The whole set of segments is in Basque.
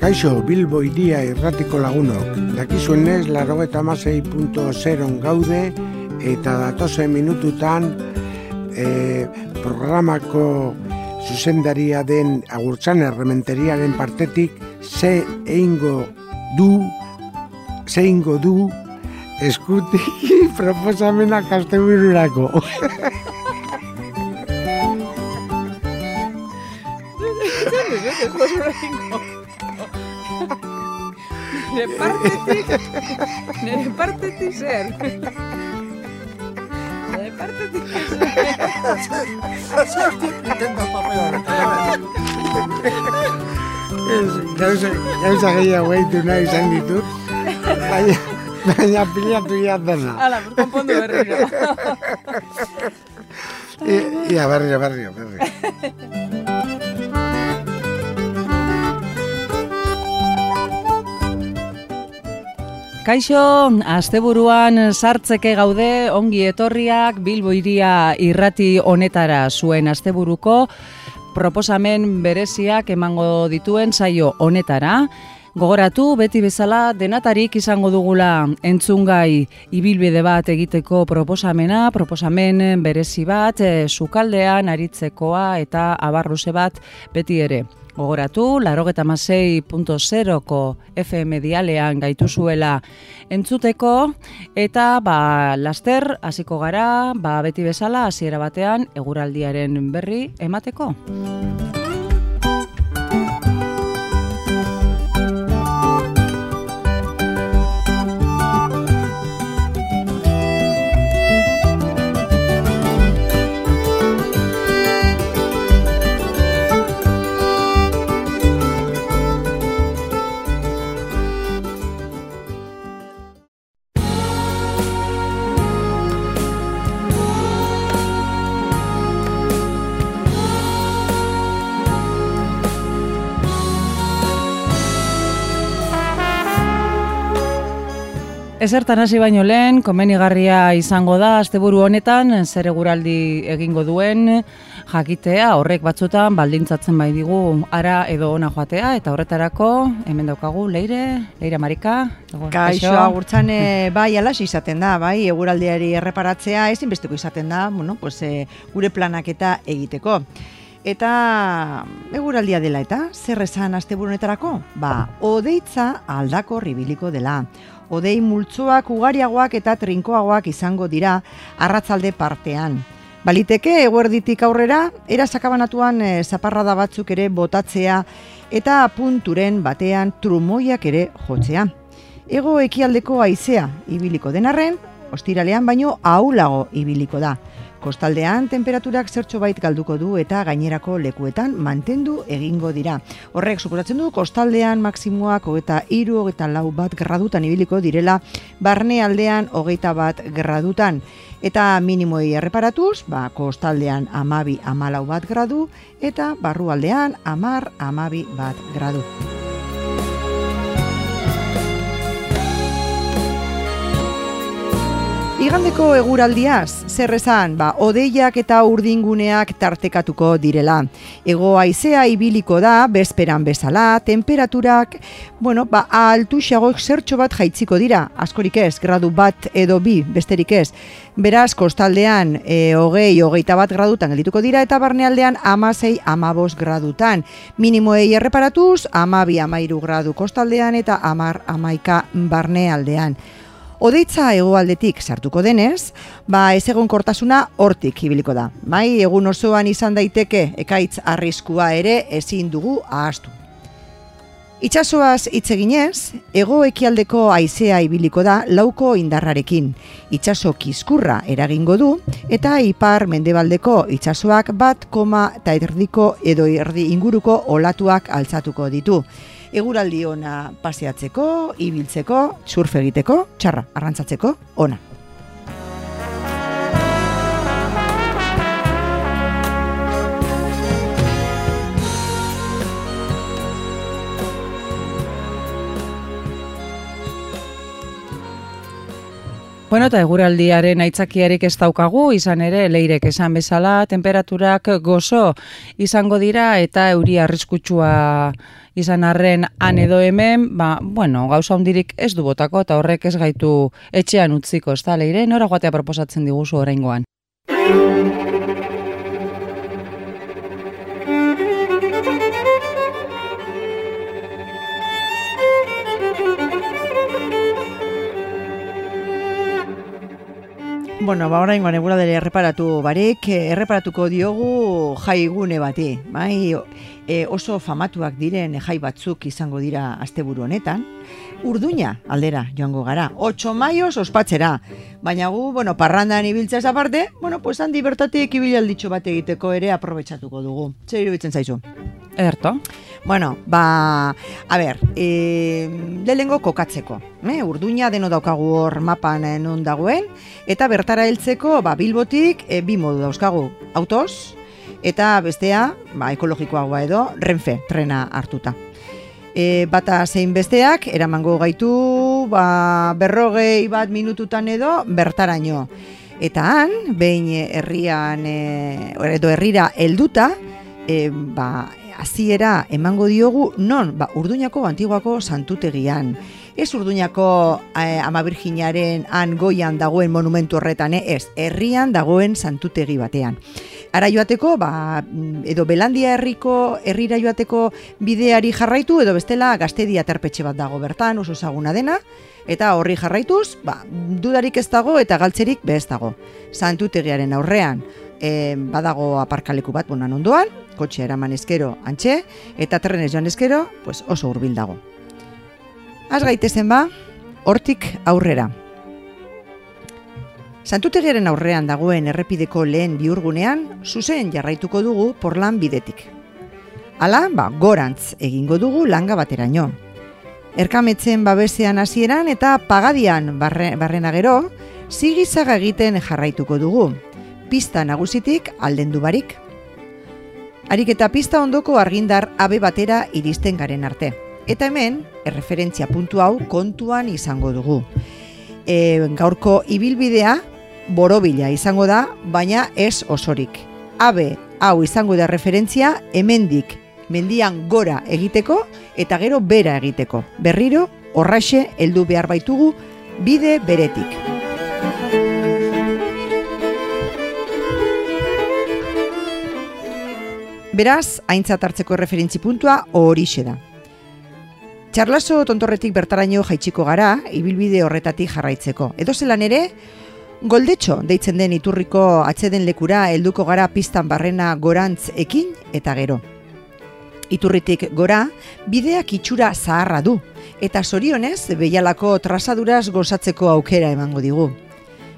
Kaixo, Bilbo iria irratiko lagunok. Dakizuenez, laro eta masei gaude, eta datozen minututan e, programako zuzendaria den agurtzan errementeriaren partetik ze eingo du, ze eingo du eskutik proposamena kastebururako. Nire partetik, nire partetik zer. Nire partetik zer. Gauza, gauza gehiago egitu nahi izan ditut, baina, baina pilatu ia dena. Hala, konpondu berriro. I- Ia, berrio, berrio, berrio. Kaixo, asteburuan sartzeke gaude ongi etorriak Bilbo iria irrati honetara zuen asteburuko proposamen bereziak emango dituen saio honetara. Gogoratu, beti bezala, denatarik izango dugula entzungai ibilbide bat egiteko proposamena, proposamen berezi bat, e, sukaldean, aritzekoa eta abarruze bat beti ere. Gogoratu, larogeta ko FM dialean gaitu zuela entzuteko, eta ba, laster hasiko gara, ba, beti bezala, hasiera batean, eguraldiaren berri emateko. Ezertan hasi baino lehen, komenigarria izango da asteburu honetan zer eguraldi egingo duen jakitea horrek batzutan baldintzatzen bai digu ara edo ona joatea eta horretarako hemen daukagu Leire, Leire Marika. Kaixo, agurtzan bai alas izaten da, bai, eguraldiari erreparatzea ezinbesteko izaten da, bueno, pues, e, gure planak eta egiteko. Eta eguraldia dela eta zer esan asteburunetarako? Ba, odeitza aldako ribiliko dela. Odei multzoak ugariagoak eta trinkoagoak izango dira arratzalde partean. Baliteke eguerditik aurrera, era sakabanatuan e, zaparrada batzuk ere botatzea eta punturen batean trumoiak ere jotzea. Ego ekialdeko haizea ibiliko denarren, ostiralean baino ahulago ibiliko da. Kostaldean temperaturak zertxo bait galduko du eta gainerako lekuetan mantendu egingo dira. Horrek suposatzen du kostaldean maksimoak hogeta iru hogeta lau bat gradutan ibiliko direla, barne aldean hogeita bat gradutan. Eta minimoei erreparatuz, ba, kostaldean amabi amalau bat gradu eta barrualdean amar amabi bat gradu. Igandeko eguraldiaz, zer esan, ba, odeiak eta urdinguneak tartekatuko direla. Ego haizea ibiliko da, bezperan bezala, temperaturak, bueno, ba, altuxagoik zertxo bat jaitziko dira, askorik ez, gradu bat edo bi, besterik ez. Beraz, kostaldean, e, hogei, hogeita bat gradutan geldituko dira, eta barnealdean amasei, amabos gradutan. Minimoei erreparatuz, amabi, amairu gradu kostaldean, eta amar, amaika barnealdean. Odeitza hegoaldetik sartuko denez, ba ez egon kortasuna hortik ibiliko da. Bai, egun osoan izan daiteke ekaitz arriskua ere ezin dugu ahaztu. Itxasoaz hitz eginez, hego ekialdeko haizea ibiliko da lauko indarrarekin. Itxaso kiskurra eragingo du eta ipar mendebaldeko itxasoak bat koma eta erdiko edo erdi inguruko olatuak altzatuko ditu. Eguraldi ona paseatzeko, ibiltzeko, surf egiteko, txarra, arrantzatzeko, ona. Bueno, eta eguraldiaren aitzakiarik ez daukagu, izan ere, leirek esan bezala, temperaturak gozo izango dira eta euri arriskutsua izan arren han edo hemen, ba, bueno, gauza hundirik ez du botako eta horrek ez gaitu etxean utziko, ez da, leire, nora guatea proposatzen diguzu oraingoan. Bueno, ba, orain gane dele erreparatu barek, eh, erreparatuko diogu jaigune bati, bai, e, oso famatuak diren jai batzuk izango dira asteburu honetan, urduña aldera joango gara, 8 maioz ospatzera, baina gu, bueno, parrandan ibiltza esa parte, bueno, pues handi bertatik ibilalditxo bat egiteko ere aprobetsatuko dugu. Zer iruditzen zaizu? Erto. Bueno, ba, a ber, e, lehengo kokatzeko. E, urduña deno daukagu hor mapan eh, non dagoen, eta bertara heltzeko ba, bilbotik e, bi modu dauzkagu. Autoz, eta bestea, ba, ekologikoagoa edo, renfe, trena hartuta. E, bata zein besteak, eramango gaitu, ba, berrogei bat minututan edo, bertaraino. Eta han, behin herrian, e, edo herrira helduta, e, ba, hasiera emango diogu non ba Urduñako antiguako santutegian. Ez Urduñako eh, Ama Virginaren han goian dagoen monumentu horretan, eh? ez, herrian dagoen santutegi batean. Ara joateko, ba, edo Belandia herriko herrira joateko bideari jarraitu, edo bestela gaztedia terpetxe bat dago bertan, oso zaguna dena, eta horri jarraituz, ba, dudarik ez dago eta galtzerik bez dago. Santutegiaren aurrean, e, badago aparkaleku bat bonan ondoan, kotxe eraman eskero antxe, eta trenez joan eskero, pues oso hurbil dago. Az gaitezen ba, hortik aurrera. Santutegiaren aurrean dagoen errepideko lehen biurgunean, zuzen jarraituko dugu porlan bidetik. Hala, ba, gorantz egingo dugu langa bateraino. Erkametzen babesean hasieran eta pagadian barre, barrena gero, zigizaga egiten jarraituko dugu, pista nagusitik aldendu barik. Harik eta pista ondoko argindar abe batera iristen garen arte. Eta hemen, erreferentzia puntu hau kontuan izango dugu. E, gaurko ibilbidea, borobila izango da, baina ez osorik. Abe, hau izango da referentzia, hemendik mendian gora egiteko eta gero bera egiteko. Berriro, horraxe, heldu behar baitugu, bide beretik. Beraz, aintzat hartzeko referentzi puntua horixe da. Txarlaso tontorretik bertaraino jaitsiko gara, ibilbide horretatik jarraitzeko. Edo zelan ere, goldetxo deitzen den iturriko atzeden lekura helduko gara pistan barrena gorantz ekin eta gero. Iturritik gora, bideak itxura zaharra du, eta sorionez, behialako trasaduraz gozatzeko aukera emango digu.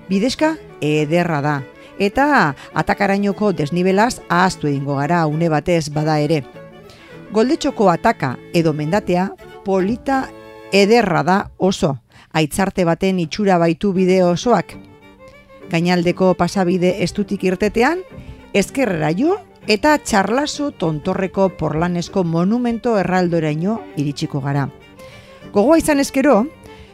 Bidezka, ederra da, eta atakarainoko desnibelaz ahaztu egingo gara une batez bada ere. Goldetxoko ataka edo mendatea polita ederra da oso, aitzarte baten itxura baitu bide osoak. Gainaldeko pasabide estutik irtetean, ezkerrera jo eta txarlaso tontorreko porlanesko monumento erraldoraino iritsiko gara. Gogoa izan ezkero,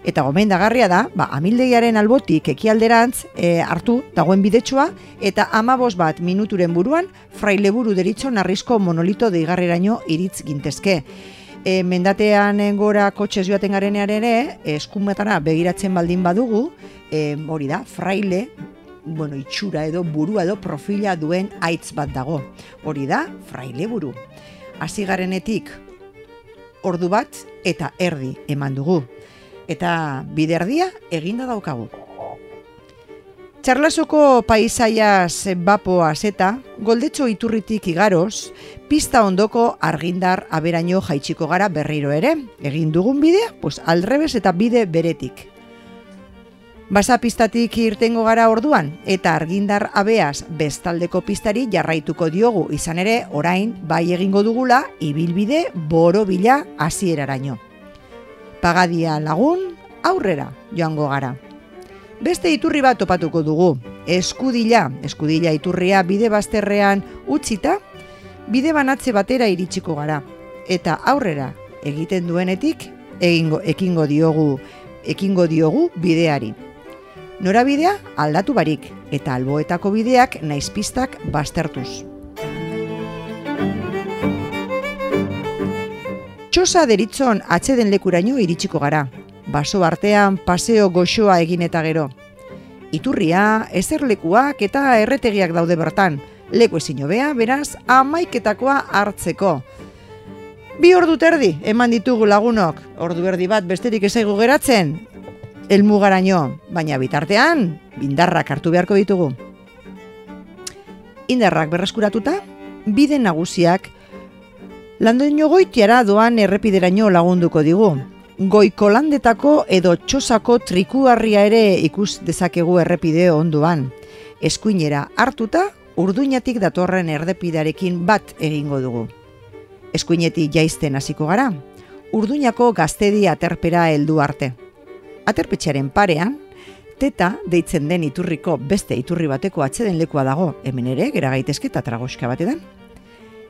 Eta gomendagarria da, ba, amildegiaren albotik ekialderantz e, hartu dagoen bidetsua, eta amabos bat minuturen buruan, fraile buru deritzo narrizko monolito deigarreraino iritz gintezke. E, mendatean gora kotxez joaten garenean ere, eskumetara begiratzen baldin badugu, e, hori da, fraile, bueno, itxura edo burua edo profila duen aitz bat dago. Hori da, fraile buru. Hasi garenetik, ordu bat eta erdi eman dugu eta biderdia eginda daukagu. Txarlasoko paisaia zenbapoa zeta, goldetxo iturritik igaroz, pista ondoko argindar aberaino jaitsiko gara berriro ere. Egin dugun bidea, pues alrebes eta bide beretik. Basa pistatik irtengo gara orduan, eta argindar abeaz bestaldeko pistari jarraituko diogu izan ere, orain, bai egingo dugula, ibilbide boro bila hasieraraino pagadia lagun, aurrera joango gara. Beste iturri bat topatuko dugu, eskudila, eskudila iturria bide bazterrean utzita, bide banatze batera iritsiko gara. Eta aurrera egiten duenetik, egingo, ekingo diogu, ekingo diogu bideari. Norabidea aldatu barik eta alboetako bideak naizpistak baztertuz. Txosa deritzon atxeden lekuraino iritsiko gara. Baso artean paseo goxoa egin eta gero. Iturria, ezerlekuak eta erretegiak daude bertan. Leku ezin hobea, beraz, amaiketakoa hartzeko. Bi ordu terdi, eman ditugu lagunok. Ordu erdi bat besterik ezaigu geratzen. Elmugaraino, baina bitartean, bindarrak hartu beharko ditugu. Indarrak berreskuratuta, bide nagusiak Landoino goitiara doan errepideraino lagunduko digu. Goiko landetako edo txosako trikuarria ere ikus dezakegu errepide onduan. Eskuinera hartuta, urduinatik datorren erdepidarekin bat egingo dugu. Eskuinetik jaizten hasiko gara, urduinako gaztedi aterpera heldu arte. Aterpetxearen parean, teta deitzen den iturriko beste iturri bateko atzeden lekua dago, hemen ere, gera gaitezke eta tragoska batedan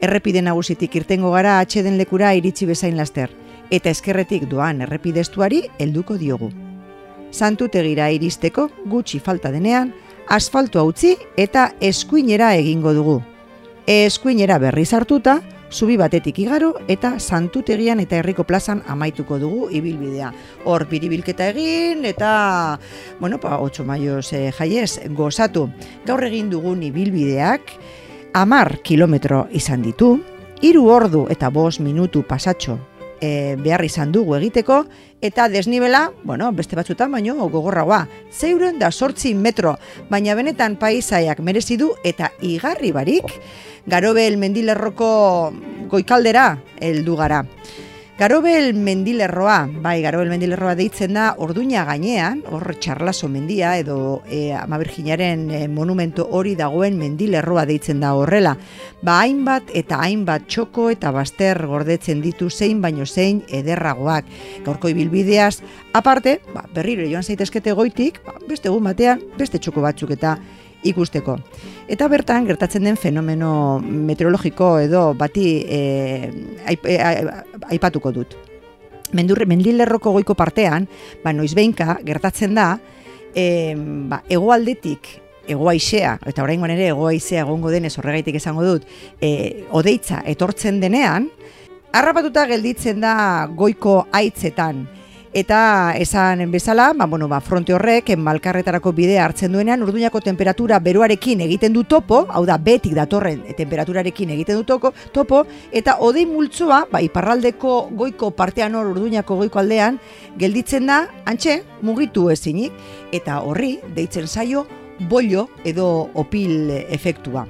errepide nagusitik irtengo gara atxeden lekura iritsi bezain laster, eta eskerretik doan errepidestuari helduko diogu. Santutegira iristeko gutxi falta denean, asfaltua utzi eta eskuinera egingo dugu. Eskuinera berriz hartuta, zubi batetik igaro eta santutegian eta herriko plazan amaituko dugu ibilbidea. Hor biribilketa egin eta, bueno, pa, 8 maioz eh, jaiez, gozatu. Gaur egin dugun ibilbideak, amar kilometro izan ditu, hiru ordu eta bos minutu pasatxo e, behar izan dugu egiteko, eta desnibela, bueno, beste batzutan baino gogorragoa, zeuren da sortzi metro, baina benetan paisaiak merezi du eta igarri barik, garobel mendilerroko goikaldera heldu gara. Garobel mendilerroa, bai, Garobel mendilerroa deitzen da, orduña gainean, hor txarlaso mendia, edo e, ama e, monumento hori dagoen mendilerroa deitzen da horrela. Ba, hainbat eta hainbat txoko eta baster gordetzen ditu zein baino zein ederragoak. Gaurko ibilbideaz, aparte, ba, berriro joan zaitezkete goitik, ba, beste egun batean, beste txoko batzuk eta ikusteko. Eta bertan gertatzen den fenomeno meteorologiko edo bati e, aipatuko dut. Mendurre, mendilerroko goiko partean, ba, noizbeinka gertatzen da, e, ba, egoaldetik egoaizea, eta orain ere egoaizea egongo denez horregaitik esango dut, e, odeitza etortzen denean, harrapatuta gelditzen da goiko aitzetan, Eta esan bezala, ba, bueno, ba, fronte horrek, malkarretarako bidea hartzen duenean, urduñako temperatura beroarekin egiten du topo, hau da, betik datorren temperaturarekin egiten du toko, topo, eta odei multzoa, ba, iparraldeko goiko partean hor urduñako goiko aldean, gelditzen da, antxe, mugitu ezinik, eta horri, deitzen zaio, bollo edo opil efektua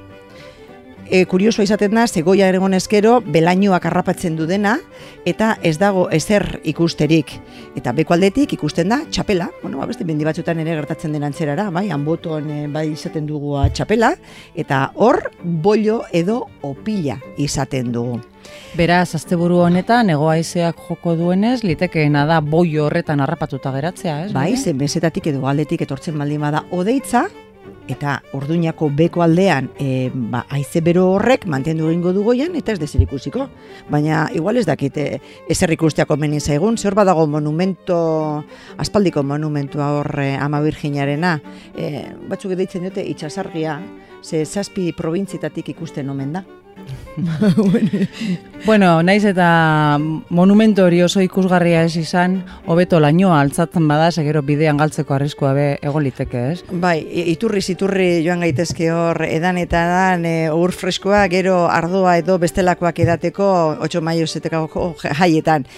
e, kurioso izaten da, zegoia egon eskero, belainoak harrapatzen du dena, eta ez dago ezer ikusterik. Eta beko aldetik ikusten da, txapela, bueno, ba, beste bendi batzutan ere gertatzen den antzerara, bai, hanboton e, bai izaten dugu txapela, eta hor, bollo edo opila izaten dugu. Beraz, asteburu honetan, egoaizeak joko duenez, litekeena da boio horretan harrapatuta geratzea, ez? Bai, zen bezetatik edo aldetik etortzen baldin bada odeitza, eta orduñako beko aldean e, ba, aize bero horrek mantendu egingo du goian eta ez dezer ikusiko. Baina igual ez dakite ezer ikusteako menin zaigun, zer badago monumento, aspaldiko monumentua horre ama virginarena, e, batzuk deitzen dute itxasargia, ze zazpi probintzitatik ikusten omen da. bueno, naiz eta monumento hori oso ikusgarria ez izan, hobeto lainoa altzatzen bada, segero bidean galtzeko arriskoa be egoliteke, ez? Bai, iturri iturri joan gaitezke hor edan eta dan e, ur freskoa, gero ardoa edo bestelakoak edateko 8 maio zetekako jaietan.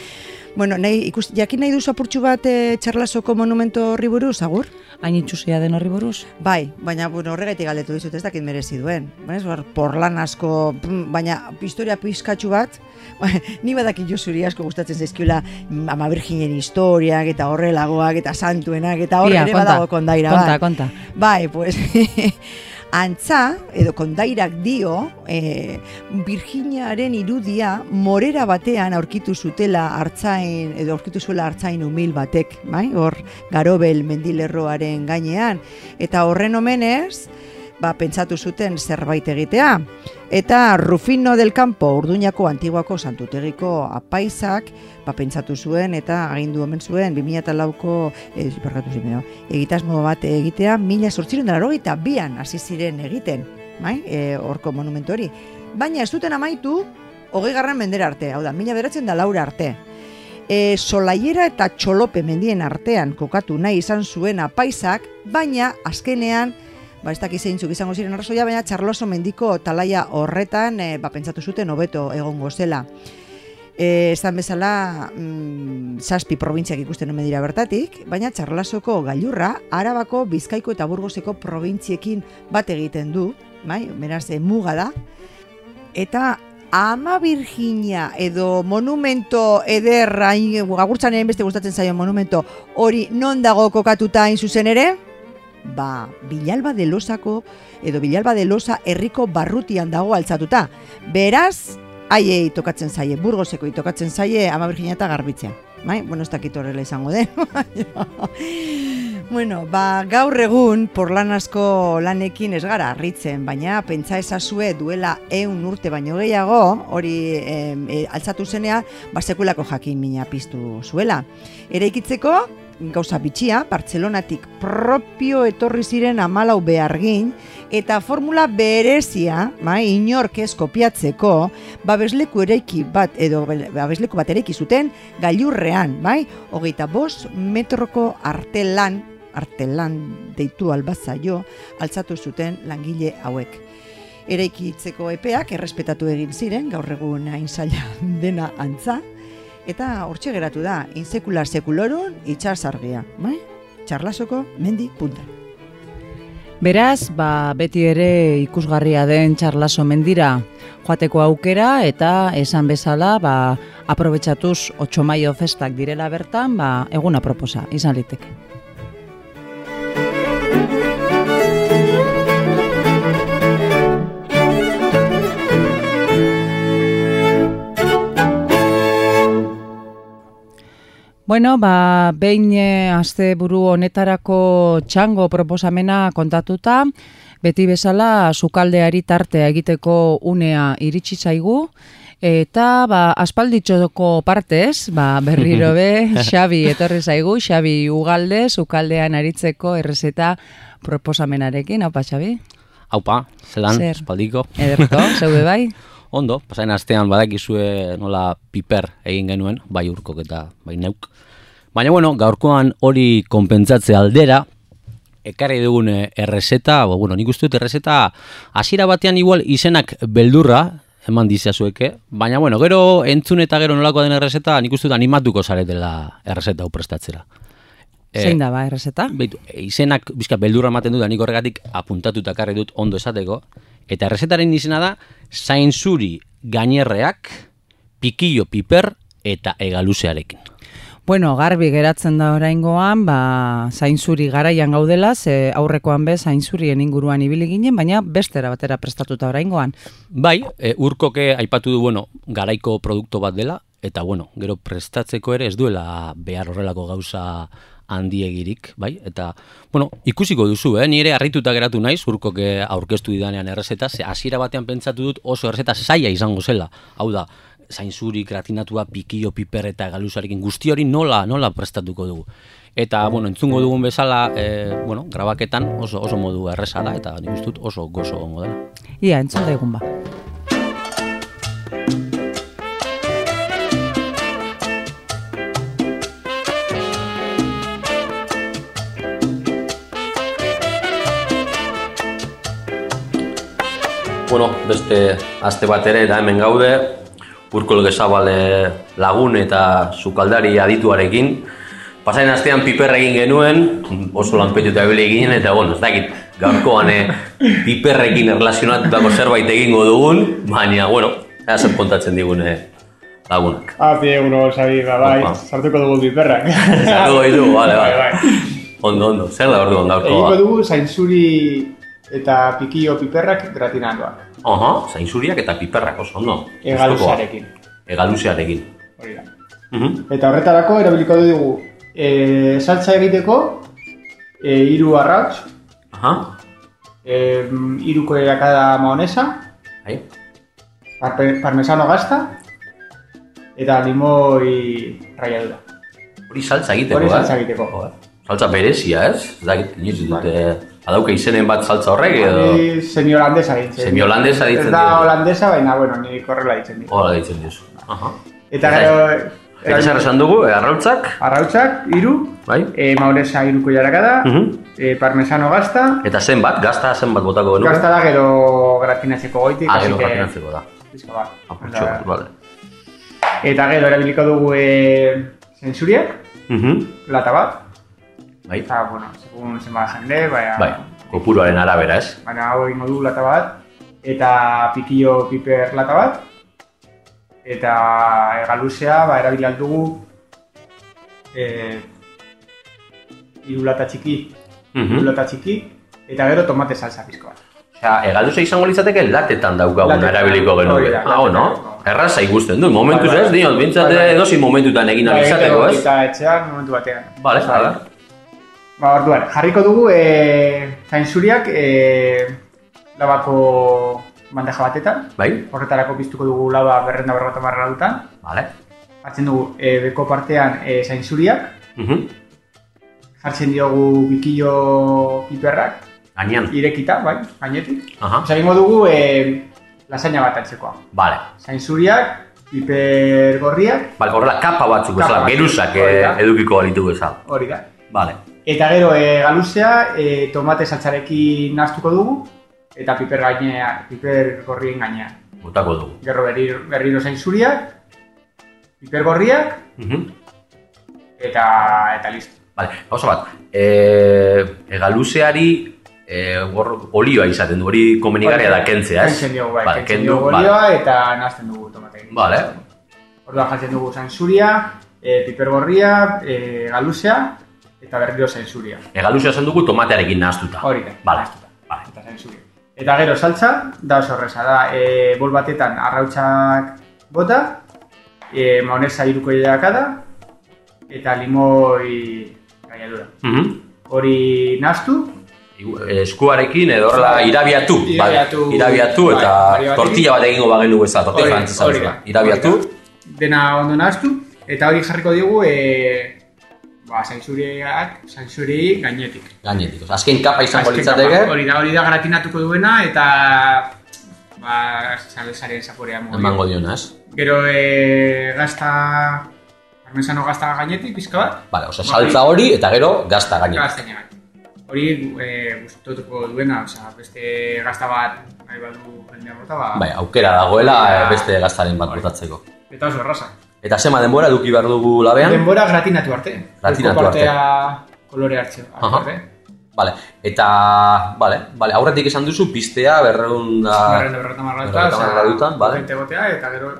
Bueno, nahi, ikus, jakin nahi duzu apurtxu bat e, txarlasoko monumento horri buruz, agur? Hain itxusia den horri buruz? Bai, baina bueno, horregaitik galetu dizut ez dakit merezi duen. Baina, porlan asko, baina historia pizkatxu bat, ni badaki jo zuri asko gustatzen zaizkiola ama virginen historiak eta horrelagoak eta santuenak eta horre ere badago kondaira. Konta, konta. Bai, pues... Antza, edo kondairak dio, e, Virginiaren irudia morera batean aurkitu zutela hartzain, edo aurkitu zuela hartzain umil batek, bai? hor garobel mendilerroaren gainean. Eta horren omenez, ba, pentsatu zuten zerbait egitea. Eta Rufino del Campo Urduñako Antiguako Santutegiko apaisak ba, pentsatu zuen eta agindu omen zuen 2004ko e, egitasmo bat egitea mila sortziren dara eta bian hasi ziren egiten, bai? E, orko monumentu hori. Baina ez duten amaitu hogei garran mendera arte, hau da, mila beratzen da laura arte. E, solaiera eta txolope mendien artean kokatu nahi izan zuen apaisak, baina azkenean ba ez dakiz zeintzuk izango ziren arrazoia, baina Charloso mendiko talaia horretan e, ba, pentsatu zuten hobeto egongo zela. E, esan bezala, mm, zazpi probintziak ikusten omen dira bertatik, baina Txarlasoko gailurra, Arabako, Bizkaiko eta Burgoseko probintziekin bat egiten du, bai, beraz, e, muga da, eta Ama Virginia edo monumento ederra, agurtzan beste gustatzen zaio monumento, hori non dago kokatuta hain zuzen ere? Ba, Bilalba de Losako edo Bilalba de Losa herriko barrutian dago altzatuta. Beraz, haiei tokatzen zaie, burgoseko tokatzen zaie ama Virginia eta garbitzea. Bai? Bueno, ez dakit horrela izango den. bueno, ba, gaur egun porlan asko lanekin ez gara harritzen, baina pentsa ezazue duela eun urte baino gehiago, hori e, altzatu zenea, ba, sekulako jakin mina piztu zuela. Ere ikitzeko, gauza bitxia, Bartzelonatik propio etorri ziren amalau behargin, eta formula berezia, ma, inork ez kopiatzeko, babesleku ereiki bat, edo babesleku bat ereiki zuten, gailurrean, bai, hogeita bost metroko artelan, artelan deitu albazaio, altzatu zuten langile hauek. Eraikitzeko epeak errespetatu egin ziren, gaur egun hain dena antza, eta hortxe geratu da, insekular sekuloron itxas argia, bai? Txarlasoko mendi punta. Beraz, ba, beti ere ikusgarria den txarlaso mendira joateko aukera eta esan bezala, ba, aprobetsatuz 8 maio festak direla bertan, ba, eguna proposa, izan liteke. Bueno, ba, behin e, azte buru honetarako txango proposamena kontatuta, beti bezala sukaldeari tartea egiteko unea iritsi zaigu, eta ba, aspalditxoko partez, ba, berriro be, Xabi etorri zaigu, Xabi Ugalde, sukaldean aritzeko errezeta proposamenarekin, hau pa, Xabi? Haupa, zelan, Zer? espaldiko. Ederto, zeude bai? Ondo, pasain astean badakizue nola piper egin genuen, bai urkok eta bai neuk. Baina bueno, gaurkoan hori konpentsatze aldera, ekarri dugun errezeta, bueno, nik uste dut errezeta hasiera batean igual izenak beldurra, eman dizazueke, baina bueno, gero entzun eta gero nolako den errezeta, nik uste dut animatuko zaretela errezeta hau prestatzera. Zein da ba, errezeta? Beitu, izenak bizka beldurra ematen dut, nik horregatik apuntatuta karri dut ondo esateko, Eta errezetaren izena da, zain zuri gainerreak, pikillo piper eta egaluzearekin. Bueno, garbi geratzen da oraingoan, ba, zainzuri garaian gaudela, ze aurrekoan be zainzurien inguruan ibili ginen, baina bestera batera prestatuta oraingoan. Bai, e, urkoke aipatu du, bueno, garaiko produktu bat dela, eta bueno, gero prestatzeko ere ez duela behar horrelako gauza handiegirik, bai? Eta, bueno, ikusiko duzu, eh? Nire harrituta geratu naiz, urkok aurkeztu didanean errezeta, ze hasiera batean pentsatu dut oso errezeta saia izango zela. Hau da, zainzuri, gratinatua, pikio, piper eta galuzarekin guzti hori nola, nola prestatuko dugu. Eta, bueno, entzungo dugun bezala, e, bueno, grabaketan oso, oso modu erresa da, eta nik ustut oso gozo gongo dela. Ia, entzun da egun ba. Bueno, beste aste bat ere da hemen gaude, urkol gezabale lagun eta sukaldari adituarekin. Pasain astean piper egin genuen, oso lanpetuta ebile eginen, eta bueno, ez dakit, gaurkoan eh, piperrekin erlazionatutako zerbait egingo dugun, baina, bueno, ea zer kontatzen digune lagunak. Ah, pi, eguno, sabi, ba, bai, sartuko dugu piperrak. Sartuko dugu, bale, bale. Bai, bai. Ondo, ondo, zer da orduan gaurkoa? Egingo dugu, zainzuri eta pikio piperrak gratinatuak. Oho, zainzuriak eta piperrak oso, no? Egaluzearekin. Egaluzearekin. Hori da. Mhm. Eta horretarako erabiliko dugu e, saltza egiteko e, iru arrautz, Aha. e, iruko erakada maonesa, Bai? parpe- parmesano gazta, eta limoi raiadura. Hori saltza egiteko, Hori eh? saltza egiteko. Saltza berezia, ez? Dakit, inoiz dute, badauka izenen bat saltza horrek edo... Ni semi-holandesa ditzen. Semi-holandesa ditzen Ez da holandesa, baina, bueno, ni korrela ditzen dit. Hola ditzen diozu. Aha. Eta gero... Eta zer esan dugu, eh, arrautzak, Arrautzak, iru, bai? e, maonesa iruko jarakada, Mhm. e, parmesano gazta, Eta zenbat, gazta zenbat botako genuke? gazta da gero gratinatzeko goitik, Ah, así gero que- gratinatzeko da. pizka bat. Apurtxo, Eta- vale. Eta gero erabiliko dugu e, zentsuriak, Mhm. lata bat, Bai, eta, bueno, segun zenbat jende, baina, bai, kopuruaren arabera, ez? baina hau egingo dugu lata bat, eta pikillo piper lata bat, eta egaluzea, ba, erabili aldugu, e, hiru lata txiki, hiru Mhm. lata txiki, eta gero tomate salsa pizko bat. Osea, egalduza izango litzateke latetan daukaguna Latetan, erabiliko genuke. Ah, no? Erraza ikusten du, momentuz Bai, bai. ez, diot, bintzat Bai, edozi momentutan egin alizateko, ez? Eta etxean, momentu batean. Vale, Osa, a ver. Ba, orduan, jarriko dugu e, zainzuriak e, labako bandeja batetan. Bai, Horretarako piztuko dugu laba berrenda berrota marra dutan. vale. Hartzen dugu e, beko partean e, zainzuriak. Mhm. Jartzen diogu bikillo piperrak, Gainean. irekita, bai, gainetik. Aha, Osa, egingo dugu e, lasaina bat antzekoa. vale. Zainzuriak, piper gorriak, Vale, horrela kapa batzuk bezala, geruzak eh, edukiko balitu bezala. hori da. Vale. Eta gero e, galuzea, e, tomate saltzarekin naztuko dugu, eta piper gainea, piper gorrien gainean. Botako dugu. Gero berriro, berriro zain zuriak, piper gorriak, Mhm. eta, eta listo. Vale, gauza bat. Eh, egaluzeari eh, hor olioa izaten du, hori komenigarria da kentzea, ez? Kentzen diogu, bai, Vale, kentzen diogu vale. olioa eta nazten dugu tomatekin. Vale. Orduan jartzen dugu zain zuria, e, piper gorria, e, galuzea, eta berriro zain zuria. Egaluzea esan dugu tomatearekin nahaztuta. Hori da, Vale. nahaztuta. Vale. Eta zain zuria. Eta gero saltza, da oso horreza, da e, bol batetan arrautzak bota, e, maonesa iruko da, eta limoi gaiadura. Mhm. Hori naztu, Igu- Eskuarekin edo horrela irabiatu, bai, Irabiatu, irabiatu bai, eta hori batekin. tortilla bat egingo bagenu bezala, tortilla Hori- frantzesa hori da, Irabiatu, hori da. dena ondo naztu, eta hori jarriko diogu, e, ba, zainzuriak, zainzuri gainetik. gainetik. Osea, Azken kapa izango litzateke, Hori da, hori da gratinatuko duena, eta ba, salsaren zaporea dio. emango diona, ez? Gero e, gazta, parmesano gazta gainetik, pizka bat, Vale, osea, saltza hori eta gero gazta gainetik. gaztaina bat. Hori e, gustatuko duena, osea, beste gazta bat nahi badu jendea bota, ba, Bai, aukera dagoela eh, beste gaztaren bat botatzeko. eta oso erraza. Eta zema denbora eduki behar dugu labean? Denbora gratinatu arte. Gratinatu Beko partea kolore hartze Aha. arte. Vale, eta, vale, vale, aurretik esan duzu piztea berreun da... Berrenda berreta marra berrehun eta hamar gradutan, vale. Bente gotea, eta gero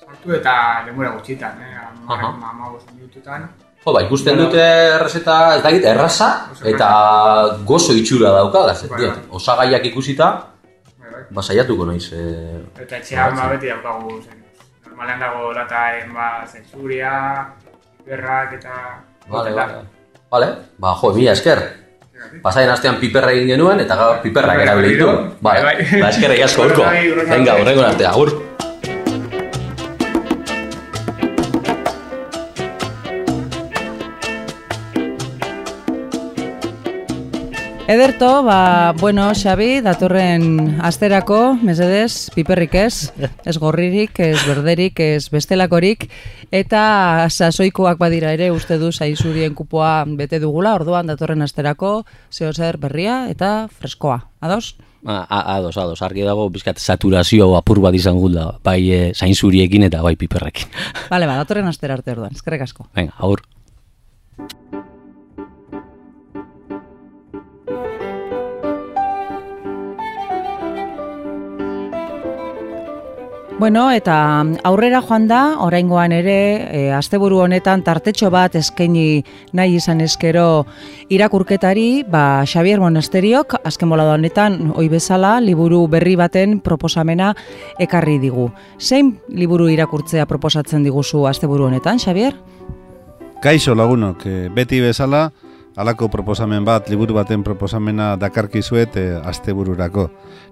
sartu eta denbora gutxitan, eh? Aha. Ama minututan. Jo, ba, ikusten Bueno. dute errezeta, ez dakit, erraza, eta gozo itxura dauka, gazet, bai. Osagaiak ikusita, Bai, bai. ba, saiatuko naiz. Eh... Eta etxean ba beti daukagu zen. Normalean dago lataren ba zensuria, piperrak eta... Vale, vale. Vale, ba, jo, mila esker. Pasaien astean piperra egin genuen, eta gaur piperrak erabili ditu. Bai, bai. ba, eskerrik asko urko. Venga, horrengo arte, agur. Ederto, ba, bueno, Xabi, datorren asterako, mesedez, piperrik ez, ez gorririk, ez berderik, ez bestelakorik, eta sasoikoak badira ere uste du zaizurien kupoa bete dugula, orduan datorren asterako, zeo zer berria eta freskoa. Ados? A, a, ados, ados, argi dago, bizkat saturazio apur bat izan da, bai e, zainzuriekin eta bai piperrekin. Bale, ba, datorren astera arte orduan, eskerrik asko. Venga, aur. Bueno, eta aurrera joan da, oraingoan ere, e, asteburu honetan tartetxo bat eskaini nahi izan eskero irakurketari, ba, Xavier Monasteriok, azken bolada honetan, oi bezala, liburu berri baten proposamena ekarri digu. Zein liburu irakurtzea proposatzen diguzu asteburu honetan, Xavier? Kaixo lagunok, eh, beti bezala, Halako proposamen bat, liburu baten proposamena dakarkizuet e, astebururako.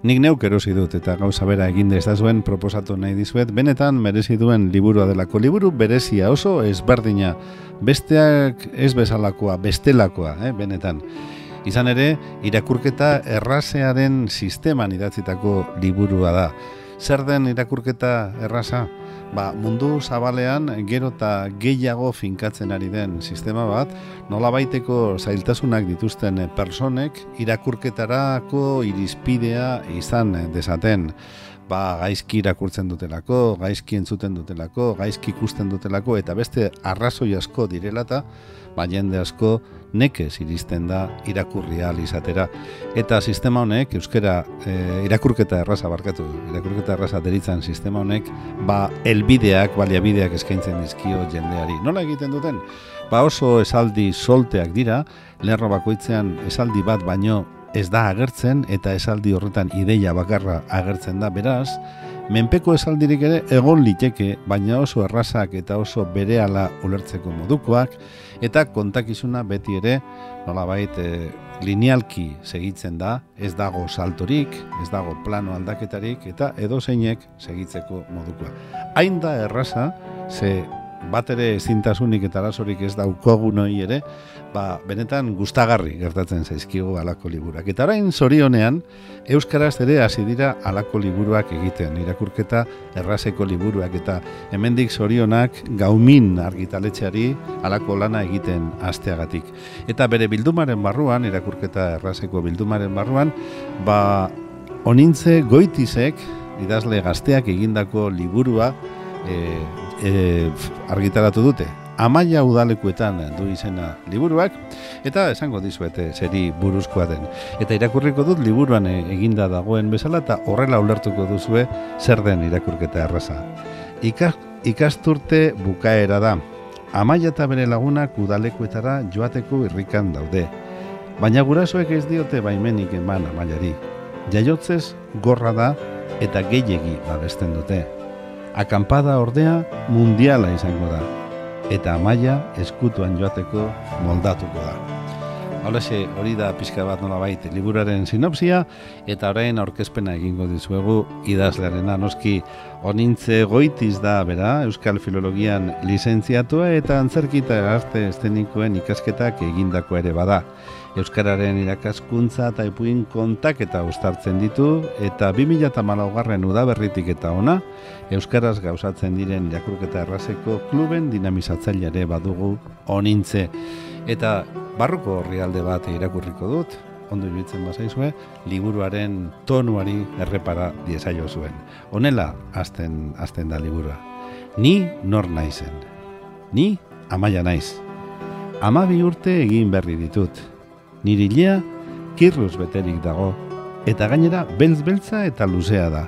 Nik neuk erosi dut eta gauza bera egin da zuen proposatu nahi dizuet, benetan merezi duen liburua delako. Liburu berezia oso ezberdina, besteak ez bezalakoa, bestelakoa, eh, benetan. Izan ere, irakurketa errazearen sisteman idatzitako liburua da. Zer den irakurketa erraza? Ba, mundu zabalean gero eta gehiago finkatzen ari den sistema bat, nola baiteko zailtasunak dituzten personek irakurketarako irizpidea izan desaten ba, gaizki irakurtzen dutelako, gaizki entzuten dutelako, gaizki ikusten dutelako, eta beste arrazoi asko direlata, ba, jende asko nekez iristen da irakurri izatera. Eta sistema honek, euskera e, irakurketa erraza barkatu, irakurketa erraza deritzen sistema honek, ba, elbideak, baliabideak eskaintzen dizkio jendeari. Nola egiten duten? Ba oso esaldi solteak dira, lerro bakoitzean esaldi bat baino ez da agertzen eta esaldi horretan ideia bakarra agertzen da beraz, menpeko esaldirik ere egon liteke, baina oso errazak eta oso berehala ulertzeko modukoak, eta kontakizuna beti ere, nolabait, e, linealki segitzen da, ez dago saltorik, ez dago plano aldaketarik, eta edo zeinek segitzeko modukoa. Hain da erraza, ze bat ere ezintasunik eta arazorik ez daukogunoi ere, ba, benetan gustagarri gertatzen zaizkigu alako liburuak. Eta orain zorionean, Euskaraz ere hasi dira alako liburuak egiten, irakurketa errazeko liburuak, eta hemendik zorionak gaumin argitaletxeari alako lana egiten asteagatik. Eta bere bildumaren barruan, irakurketa errazeko bildumaren barruan, ba, onintze goitizek, idazle gazteak egindako liburua, e, e, argitaratu dute, amaia udalekuetan du izena liburuak, eta esango dizuete zeri buruzkoa den. Eta irakurriko dut liburuan eginda dagoen bezala, eta horrela ulertuko duzue zer den irakurketa erraza. Ikas, ikasturte bukaera da, amaia eta bere lagunak udalekuetara joateko irrikan daude. Baina gurasoek ez diote baimenik eman amaiari. Jaiotzez gorra da eta gehiegi babesten dute. Akampada ordea mundiala izango da eta amaia eskutuan joateko moldatuko da. Halaxe, hori da pixka bat nola baita liburaren sinopsia, eta orain aurkezpena egingo dizuegu idazlearen noski onintze goitiz da, bera, Euskal Filologian lizentziatua eta antzerkita arte estenikoen ikasketak egindako ere bada. Euskararen irakaskuntza eta ipuin kontak eta ustartzen ditu, eta 2008 garren udaberritik eta ona, Euskaraz gauzatzen diren jakurketa errazeko kluben dinamizatzaileare badugu onintze. Eta barruko horri alde bat irakurriko dut, ondo iruditzen bazaizue, liburuaren tonuari errepara diezaio zuen. Honela, azten, azten da liburua. Ni nor naizen. Ni amaia naiz. Amabi urte egin berri ditut niri ilea kirruz beterik dago, eta gainera beltz-beltza eta luzea da.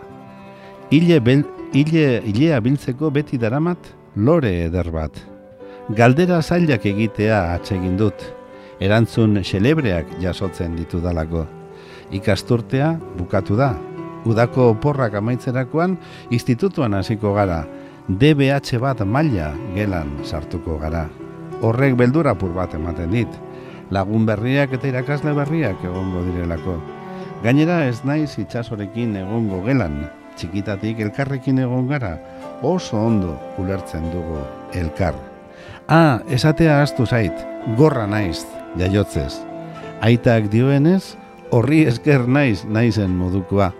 Ile, bel, ile, ilea biltzeko beti daramat lore eder bat. Galdera zailak egitea atsegin dut, erantzun xelebreak jasotzen ditu dalako. Ikasturtea bukatu da, udako oporrak amaitzerakoan institutuan hasiko gara, DBH bat maila gelan sartuko gara. Horrek beldurapur bat ematen dit, lagun berriak eta irakasle berriak egongo direlako. Gainera ez naiz itxasorekin egongo gelan, txikitatik elkarrekin egon gara, oso ondo ulertzen dugu elkar. Ah, esatea astu zait, gorra naiz, jaiotzez. Aitak dioenez, horri esker naiz naizen modukoa.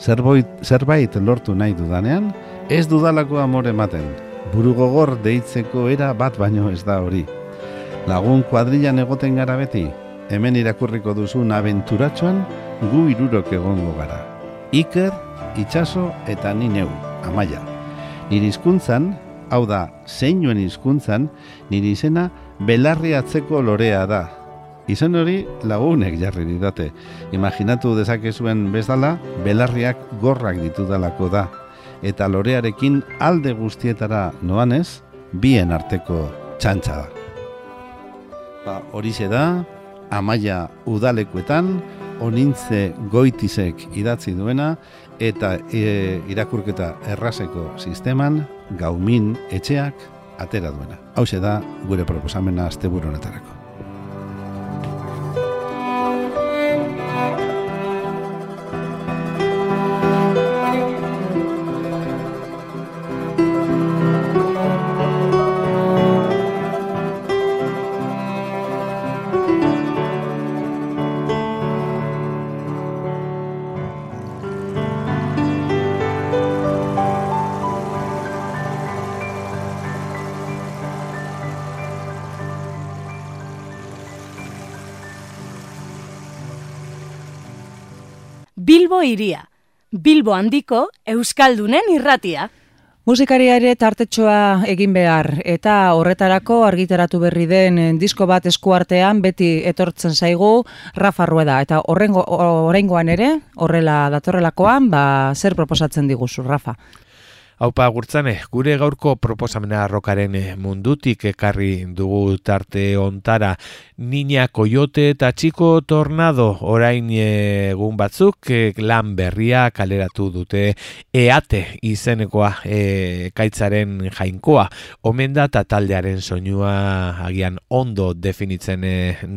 Zerbait, zerbait lortu nahi dudanean, ez dudalako amore ematen. Burugogor deitzeko era bat baino ez da hori. Lagun kuadrilan egoten gara beti, hemen irakurriko duzun abenturatxoan gu irurok egongo gara. Iker, itxaso eta ni neu, amaia. Nire hizkuntzan, hau da, zeinuen hizkuntzan, nire izena belarri atzeko lorea da. Izen hori lagunek jarri didate. Imaginatu dezakezuen bezala, belarriak gorrak ditudalako da. Eta lorearekin alde guztietara noanez, bien arteko txantxa da ba, horixe da, amaia udalekuetan, onintze goitizek idatzi duena, eta e, irakurketa errazeko sisteman, gaumin etxeak atera duena. Hau da, gure proposamena azte honetarako. Bilbo iria. Bilbo handiko Euskaldunen irratia. Musikaria ere tartetxoa egin behar eta horretarako argitaratu berri den disko bat eskuartean beti etortzen zaigu Rafa Rueda eta horrengo oraingoan ere horrela datorrelakoan ba zer proposatzen diguzu Rafa Haupa gurtzane, gure gaurko proposamena rokaren mundutik ekarri dugu tarte ontara Niña Coyote eta Txiko Tornado orain egun batzuk e, lan berria kaleratu dute eate izenekoa e, kaitzaren jainkoa. Omen da taldearen soinua agian ondo definitzen e,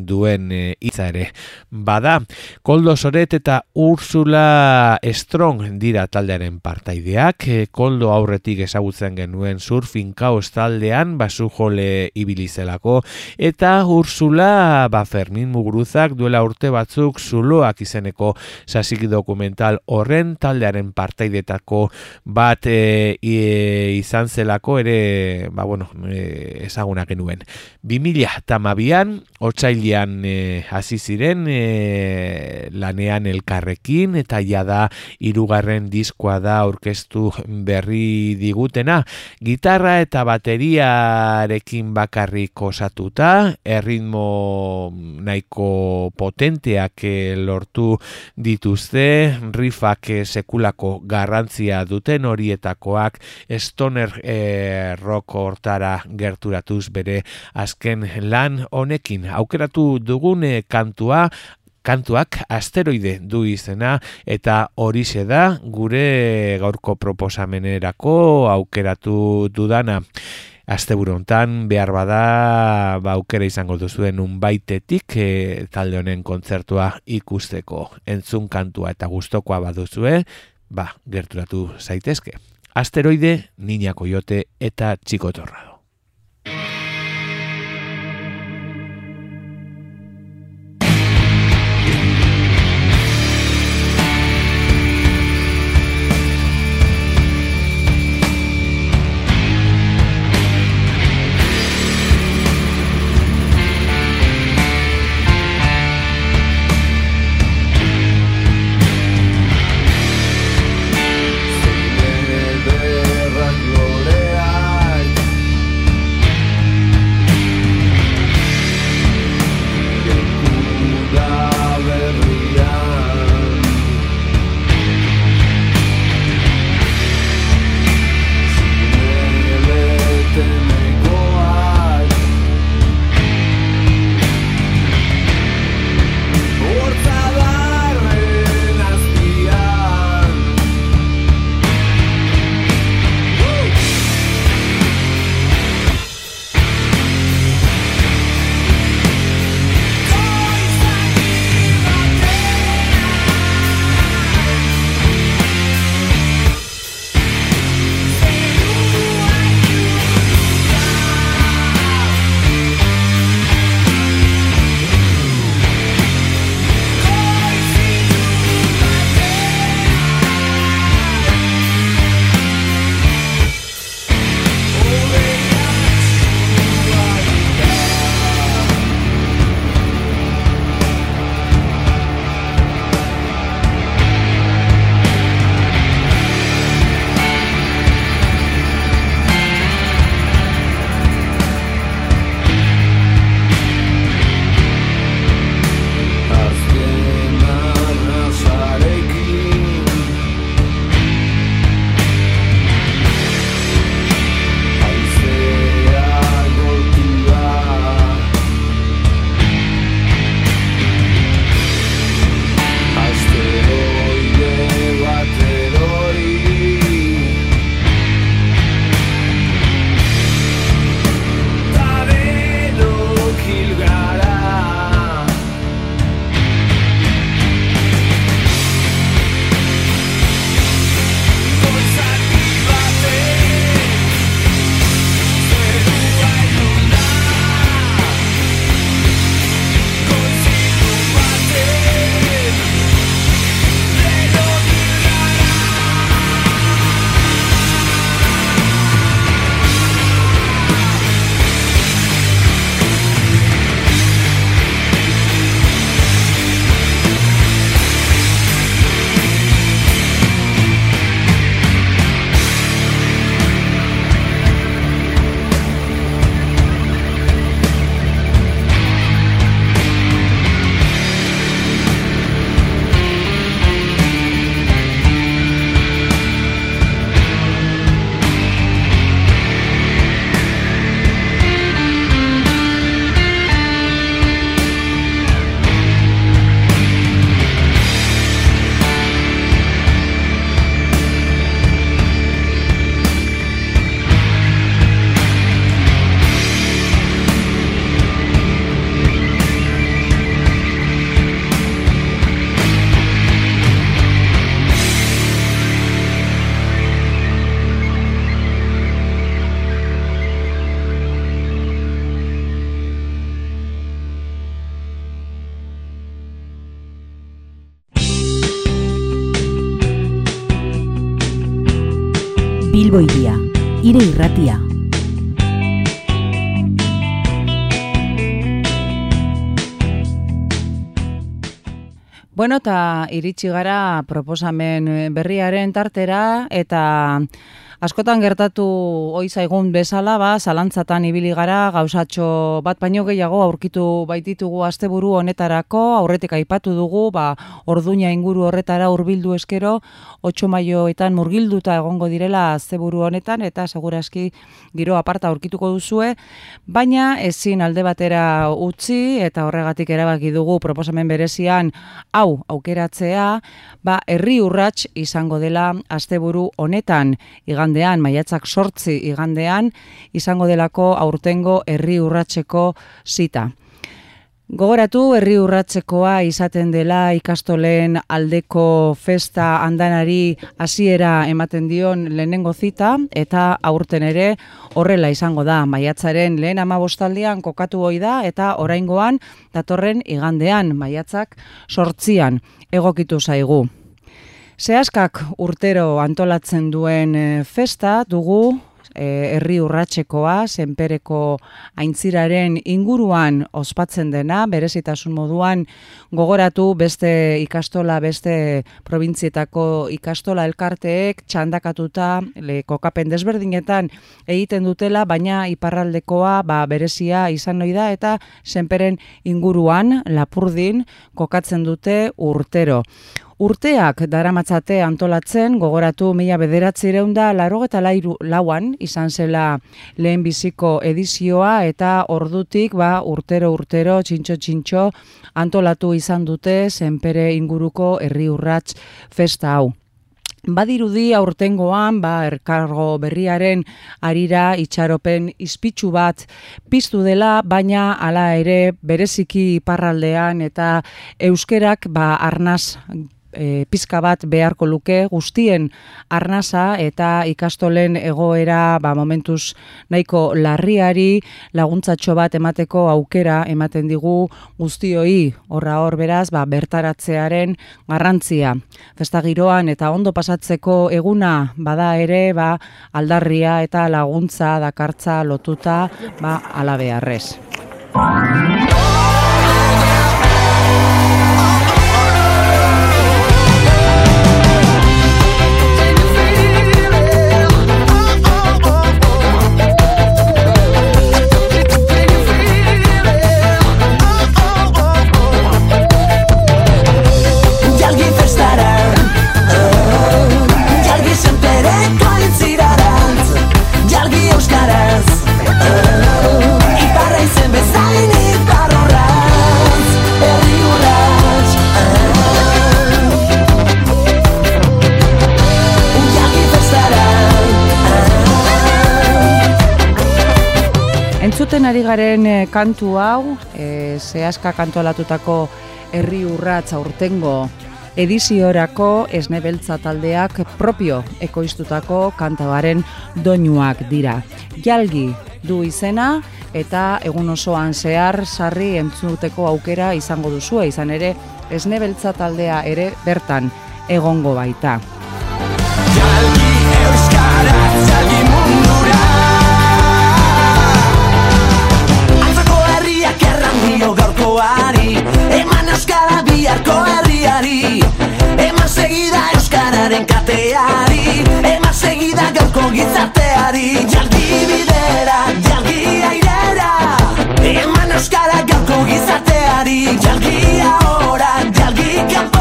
duen hitza ere bada. Koldo Soret eta Ursula Strong dira taldearen partaideak. E, Koldo aurretik ezagutzen genuen surfing kaos taldean basu jole ibilizelako eta Ursula ba Fermin Muguruzak duela urte batzuk zuloak izeneko sasik dokumental horren taldearen partaidetako bat e, izan zelako ere ba bueno e, ezagunak genuen. 2000 tamabian otsailean e, hasi ziren e, lanean elkarrekin eta jada hirugarren diskoa da aurkeztu berri digutena. Gitarra eta bateriarekin bakarrik osatuta erritmo nahiko potenteak eh, lortu dituzte, rifak eh, sekulako garrantzia duten horietakoak stoner e, rock hortara gerturatuz bere azken lan honekin. Aukeratu dugune kantua, kantuak asteroide du izena eta horixe da gure gaurko proposamenerako aukeratu dudana. Asteburu hontan behar bada ba aukera izango duzuen un baitetik e, talde honen kontzertua ikusteko. Entzun kantua eta gustokoa baduzue ba gerturatu zaitezke. Asteroide, Niña Coyote eta Chico Torrado Bilbo iria, ire irratia. Bueno, eta iritsi gara proposamen berriaren tartera eta askotan gertatu ohi zaigun bezala, ba, zalantzatan ibili gara, gauzatxo bat baino gehiago aurkitu baititugu asteburu honetarako, aurretik aipatu dugu, ba, orduña inguru horretara hurbildu eskero, 8 maioetan murgilduta egongo direla asteburu honetan, eta seguraski giro aparta aurkituko duzue, baina ezin alde batera utzi, eta horregatik erabaki dugu proposamen berezian, hau aukeratzea, ba, herri urrats izango dela asteburu honetan, igandean, maiatzak sortzi igandean, izango delako aurtengo herri urratseko zita. Gogoratu herri urratzekoa izaten dela ikastolen aldeko festa andanari hasiera ematen dion lehenengo zita eta aurten ere horrela izango da maiatzaren lehen amabostaldian kokatu hoi da eta oraingoan datorren igandean maiatzak sortzian egokitu zaigu. Zehaskak urtero antolatzen duen eh, festa dugu e, herri urratsekoa, zenpereko aintziraren inguruan ospatzen dena, berezitasun moduan gogoratu beste ikastola, beste probintzietako ikastola elkarteek txandakatuta le, kokapen desberdinetan egiten dutela, baina iparraldekoa ba, berezia izan noi da eta zenperen inguruan lapurdin kokatzen dute urtero. Urteak daramatzate antolatzen, gogoratu mila bederatzireun da laro eta lairu lauan izan zela lehen biziko edizioa eta ordutik ba, urtero urtero txintxo txintxo antolatu izan dute zenpere inguruko herri urrats festa hau. Badirudi aurtengoan, ba, erkargo berriaren arira itxaropen izpitsu bat piztu dela, baina hala ere bereziki iparraldean eta euskerak ba, arnaz e, pizka bat beharko luke guztien arnasa eta ikastolen egoera ba, momentuz nahiko larriari laguntzatxo bat emateko aukera ematen digu guztioi horra hor beraz ba, bertaratzearen garrantzia. Festa giroan eta ondo pasatzeko eguna bada ere ba, aldarria eta laguntza dakartza lotuta ba, alabearrez. Entzuten ari garen eh, kantu hau, e, zehazka kantualatutako herri urratz aurtengo ediziorako esnebeltza taldeak propio ekoiztutako kantabaren doinuak dira. Jalgi du izena eta egun osoan zehar sarri entzuteko aukera izango duzue, izan ere esnebeltza taldea ere bertan egongo baita. Jalgi euskaraz, jalgi euskara biharko herriari Eman segida euskararen kateari Eman segida gaurko gizarteari. Jalgi bidera, jalgi airera Eman euskara gaurko gizarteari. Jalgi ahora, jalgi kanpora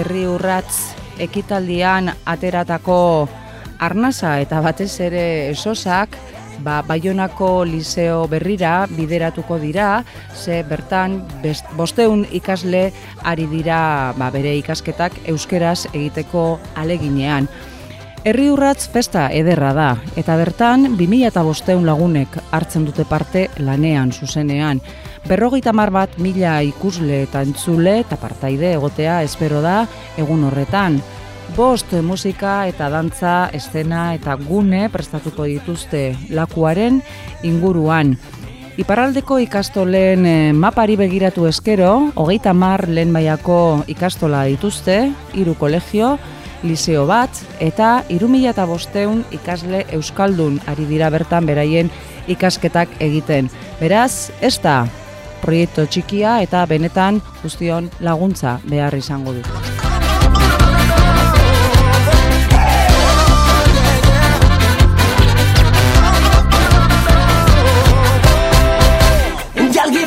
herri urratz ekitaldian ateratako arnasa eta batez ere esosak ba, Baionako Liceo berrira bideratuko dira, ze bertan best, bosteun ikasle ari dira ba, bere ikasketak euskeraz egiteko aleginean. Herri urratz festa ederra da, eta bertan 2000 eta bosteun lagunek hartzen dute parte lanean, zuzenean. Berrogeita mar bat mila ikusle eta entzule eta partaide egotea espero da egun horretan. Bost musika eta dantza, estena eta gune prestatuko dituzte lakuaren inguruan. Iparraldeko ikastolen eh, mapari begiratu eskero, hogeita mar lehen baiako ikastola dituzte, hiru kolegio, liceo bat, eta irumila eta bosteun ikasle euskaldun ari dira bertan beraien ikasketak egiten. Beraz, ez da proiektu txikia eta benetan guztion laguntza behar izango dut. Jalgi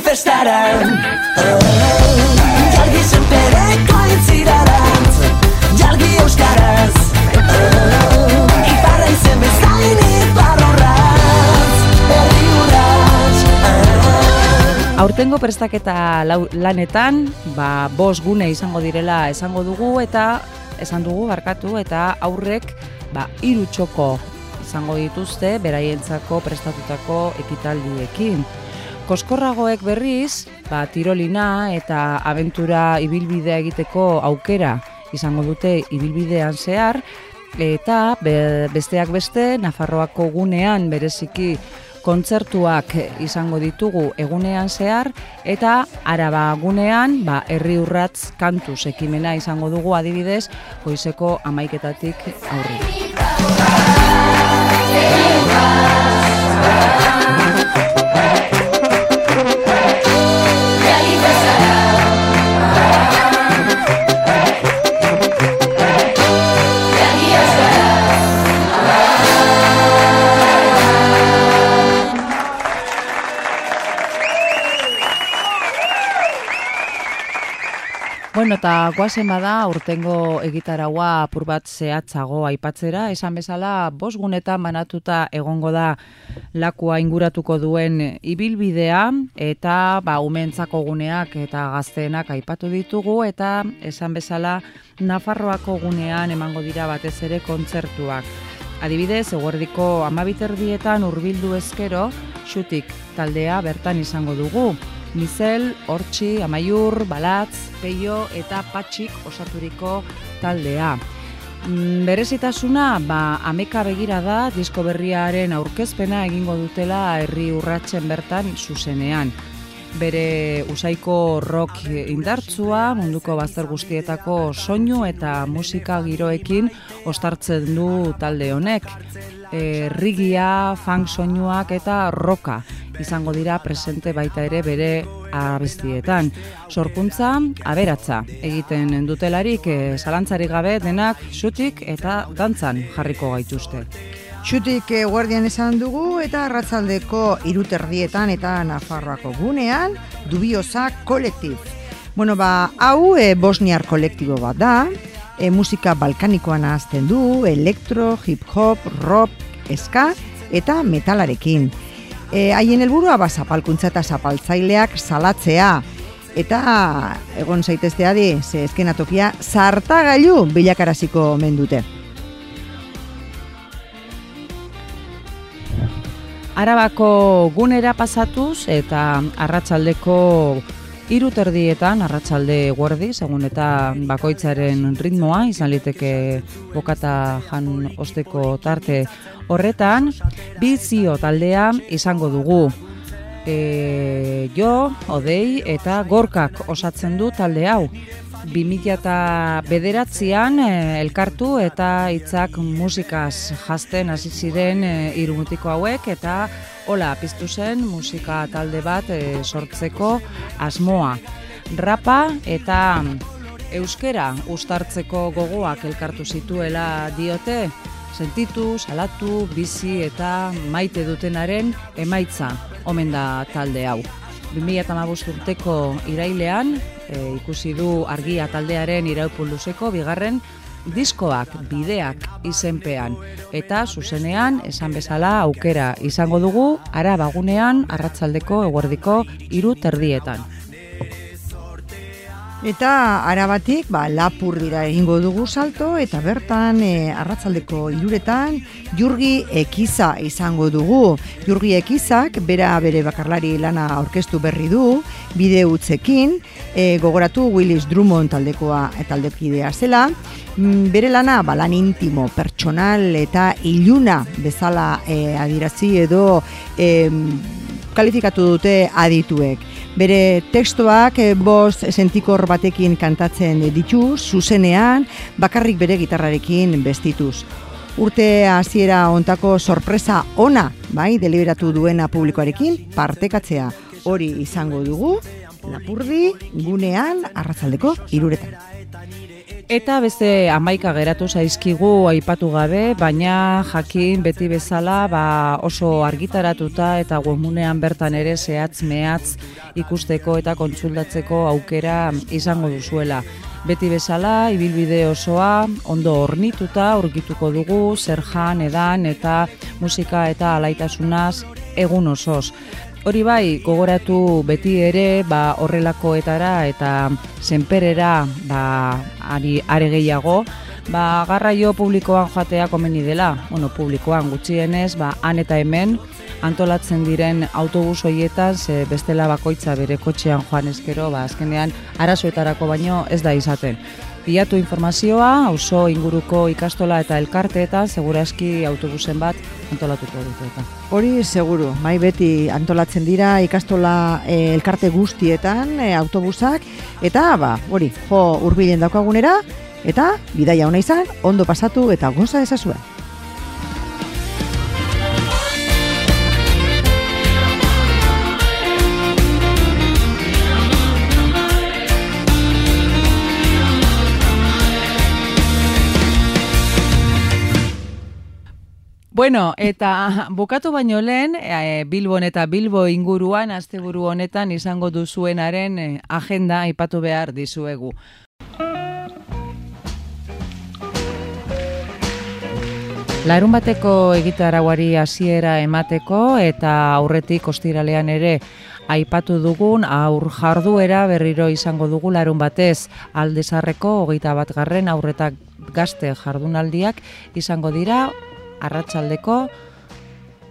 Aurtengo prestaketa lanetan, ba, bos gune izango direla esango dugu eta esan dugu barkatu eta aurrek ba, hiru txoko izango dituzte beraientzako prestatutako ekitaldiekin. Koskorragoek berriz, ba, tirolina eta abentura ibilbidea egiteko aukera izango dute ibilbidean zehar, eta be- besteak beste, Nafarroako gunean bereziki kontzertuak izango ditugu egunean zehar, eta araba gunean, ba, herri urratz kantuz ekimena izango dugu adibidez, goizeko amaiketatik aurrera. Eta guazen bada urtengo egitaraua apur bat zehatzago aipatzera, esan bezala bost gunetan banatuta egongo da lakua inguratuko duen ibilbidea eta ba umentzako guneak eta gazteenak aipatu ditugu eta esan bezala Nafarroako gunean emango dira batez ere kontzertuak. Adibidez, eguerdiko amabiterdietan hurbildu ezkero, xutik taldea bertan izango dugu. Mizel, Hortxi, Amaiur, Balatz, Peio eta Patxik osaturiko taldea. Mm, Berezitasuna, ba, ameka begira da disko berriaren aurkezpena egingo dutela herri urratzen bertan zuzenean. Bere usaiko rock indartzua, munduko bazter guztietako soinu eta musika giroekin ostartzen du talde honek. E, rigia, funk soinuak eta roka izango dira presente baita ere bere abestietan. Sorkuntza, aberatza egiten dutelarik e, zalantzarik gabe denak xutik eta dantzan jarriko gaituzte. Xutik eh, guardian esan dugu eta arratzaldeko iruterdietan eta Nafarroako gunean dubiosa kolektif. Bueno, ba, hau e, bosniar kolektibo bat da, e, musika balkanikoan ahazten du, elektro, hip-hop, rock, eska eta metalarekin. E, haien helburua ba, zapalkuntza eta zapaltzaileak salatzea, eta egon zaiteztea di, ze eskenatokia zartagailu bilakaraziko mendute. Arabako gunera pasatuz eta arratsaldeko hiru terdietan, arratsalde guardi, segun eta bakoitzaren ritmoa, izan liteke bokata jan osteko tarte horretan, bizio taldea izango dugu. E, jo, odei eta gorkak osatzen du talde hau. 2000 eta bederatzean eh, elkartu eta hitzak musikaz jazten hasi ziren eh, hiru mutiko hauek eta hola piztu zen musika talde bat eh, sortzeko asmoa. Rapa eta euskera ustartzeko gogoak elkartu zituela diote, sentitu, salatu, bizi eta maite dutenaren emaitza omen da talde hau. 2015 urteko irailean e, ikusi du argia taldearen iraupu luzeko bigarren diskoak bideak izenpean eta zuzenean esan bezala aukera izango dugu ara bagunean arratsaldeko eguerdiko hiru terdietan. Eta arabatik, ba, lapur dira egingo dugu salto, eta bertan e, arratzaldeko iluretan jurgi ekiza izango dugu. Jurgi ekizak, bera bere bakarlari lana aurkeztu berri du, bide utzekin, e, gogoratu Willis Drummond taldekoa eta taldekidea zela, Mm, bere lana ba, lan intimo, pertsonal eta iluna bezala e, adirazi edo e, kalifikatu dute adituek. Bere tekstoak e, bost sentikor batekin kantatzen ditu, zuzenean, bakarrik bere gitarrarekin bestituz. Urte hasiera ontako sorpresa ona, bai, deliberatu duena publikoarekin, partekatzea hori izango dugu, lapurdi, gunean, arratzaldeko, iruretan. Eta beste amaika geratu zaizkigu aipatu gabe, baina jakin beti bezala ba oso argitaratuta eta webmunean bertan ere zehatz mehatz ikusteko eta kontsultatzeko aukera izango duzuela. Beti bezala, ibilbide osoa, ondo hornituta, aurkituko dugu, zer jan, edan, eta musika eta alaitasunaz egun osoz. Hori bai, gogoratu beti ere, ba, horrelakoetara eta senperera ba, ari, are gehiago, ba, garraio publikoan joatea komeni dela, bueno, publikoan gutxienez, ba, han eta hemen, antolatzen diren autobus hoietan, ze bestela bakoitza bere kotxean joan eskero, ba, azkenean, arazoetarako baino ez da izaten. Bilatu informazioa, auzo inguruko ikastola eta elkarteetan, seguraski autobusen bat antolatuko dute eta. Hori seguru, mai beti antolatzen dira ikastola e, elkarte guztietan e, autobusak eta ba, hori, jo hurbilen daukagunera eta bidaia ona izan, ondo pasatu eta goza ezazue. Bueno, eta bukatu baino lehen, e, Bilbon eta Bilbo inguruan, asteburu honetan izango duzuenaren e, agenda aipatu behar dizuegu. Larun bateko egitarauari hasiera emateko eta aurretik ostiralean ere aipatu dugun aur jarduera berriro izango dugu larun batez aldezarreko hogeita bat garren aurretak gazte jardunaldiak izango dira arratsaldeko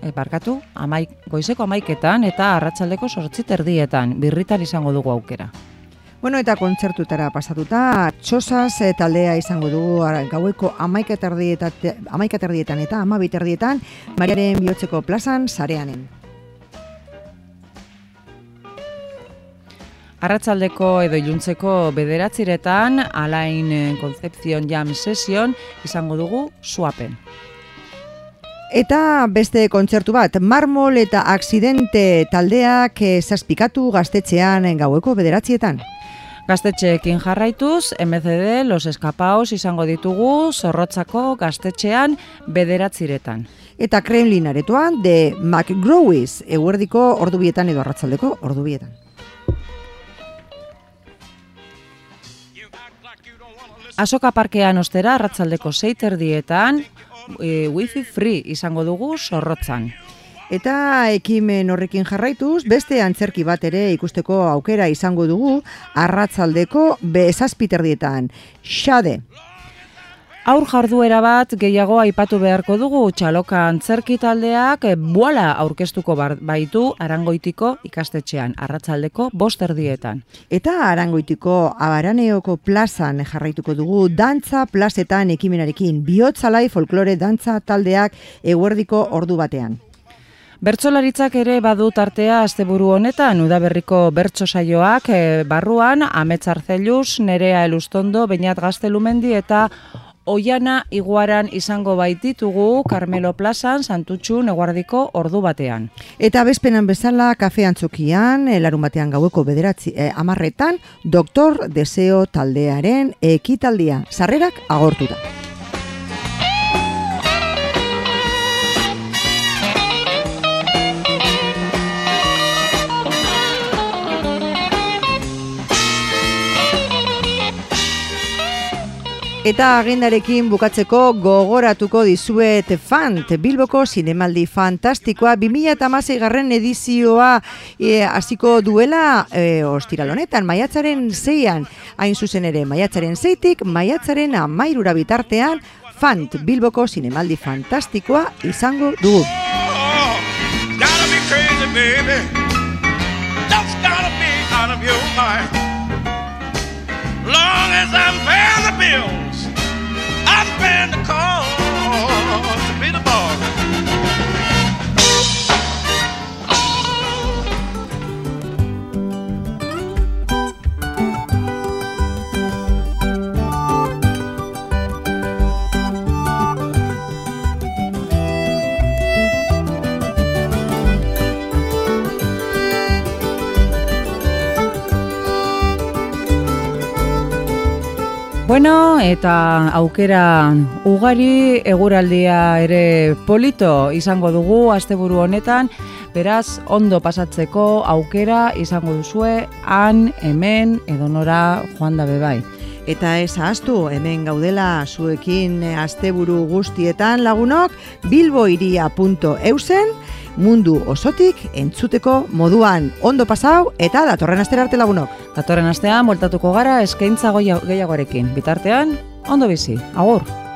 e, barkatu, amaik, goizeko amaiketan eta arratsaldeko sortzi terdietan, birritan izango dugu aukera. Bueno, eta kontzertutara pasatuta, txosaz e, taldea izango dugu gaueko amaikaterdietan eta amabiterdietan, Mariaren bihotzeko plazan, zareanen. Arratsaldeko edo iluntzeko bederatziretan, alain Concepción Jam Session izango dugu suapen. Eta beste kontzertu bat, marmol eta aksidente taldeak eh, zazpikatu gaztetxean gaueko bederatzietan. Gaztetxeekin jarraituz, MCD, Los Escapaos izango ditugu, zorrotzako gaztetxean bederatziretan. Eta Kremlin aretoan, de McGrowies, eguerdiko ordubietan edo arratzaldeko ordubietan. Asoka parkean ostera arratzaldeko seiterdietan, e, wifi free izango dugu zorrotzan. Eta ekimen horrekin jarraituz, beste antzerki bat ere ikusteko aukera izango dugu arratzaldeko bezazpiterdietan. Xade, Aur jarduera bat gehiago aipatu beharko dugu txaloka antzerki taldeak e, buala aurkeztuko baitu arangoitiko ikastetxean, arratzaldeko bost erdietan. Eta arangoitiko abaraneoko plazan jarraituko dugu dantza plazetan ekimenarekin. Bihotzalai folklore dantza taldeak eguerdiko ordu batean. Bertsolaritzak ere badu tartea asteburu honetan udaberriko bertso saioak e, barruan Amets Arzeluz, Nerea Elustondo, Beñat Gaztelumendi eta Oiana Iguaran izango baititugu Carmelo Plazan Santutxu Neguardiko ordu batean. Eta bezpenan bezala kafe antzokian, eh, larun batean gaueko bederatzi eh, amarretan, doktor deseo taldearen ekitaldia. Sarrerak agortuta. Eta agendarekin bukatzeko gogoratuko dizuet Fant, Bilboko zinemaldi fantastikoa. 2016 garren edizioa e, hasiko duela e, ostiral honetan, maiatzaren zeian, hain zuzen ere, maiatzaren zeitik, maiatzaren amairura bitartean, Fant, Bilboko zinemaldi fantastikoa izango dugu. Long as I'm paying the bills, Paying the cost to be the boss. Bueno, eta aukera ugari eguraldia ere polito izango dugu asteburu honetan, beraz ondo pasatzeko aukera izango duzue han, hemen, edonora joan da bebai. Eta ez ahaztu, hemen gaudela zuekin asteburu guztietan lagunok, bilboiria.eusen, mundu osotik entzuteko moduan ondo pasau eta datorren astera arte lagunok. Datorren astean, voltatuko gara eskaintza gehiagoarekin. Bitartean, ondo bizi. Agur!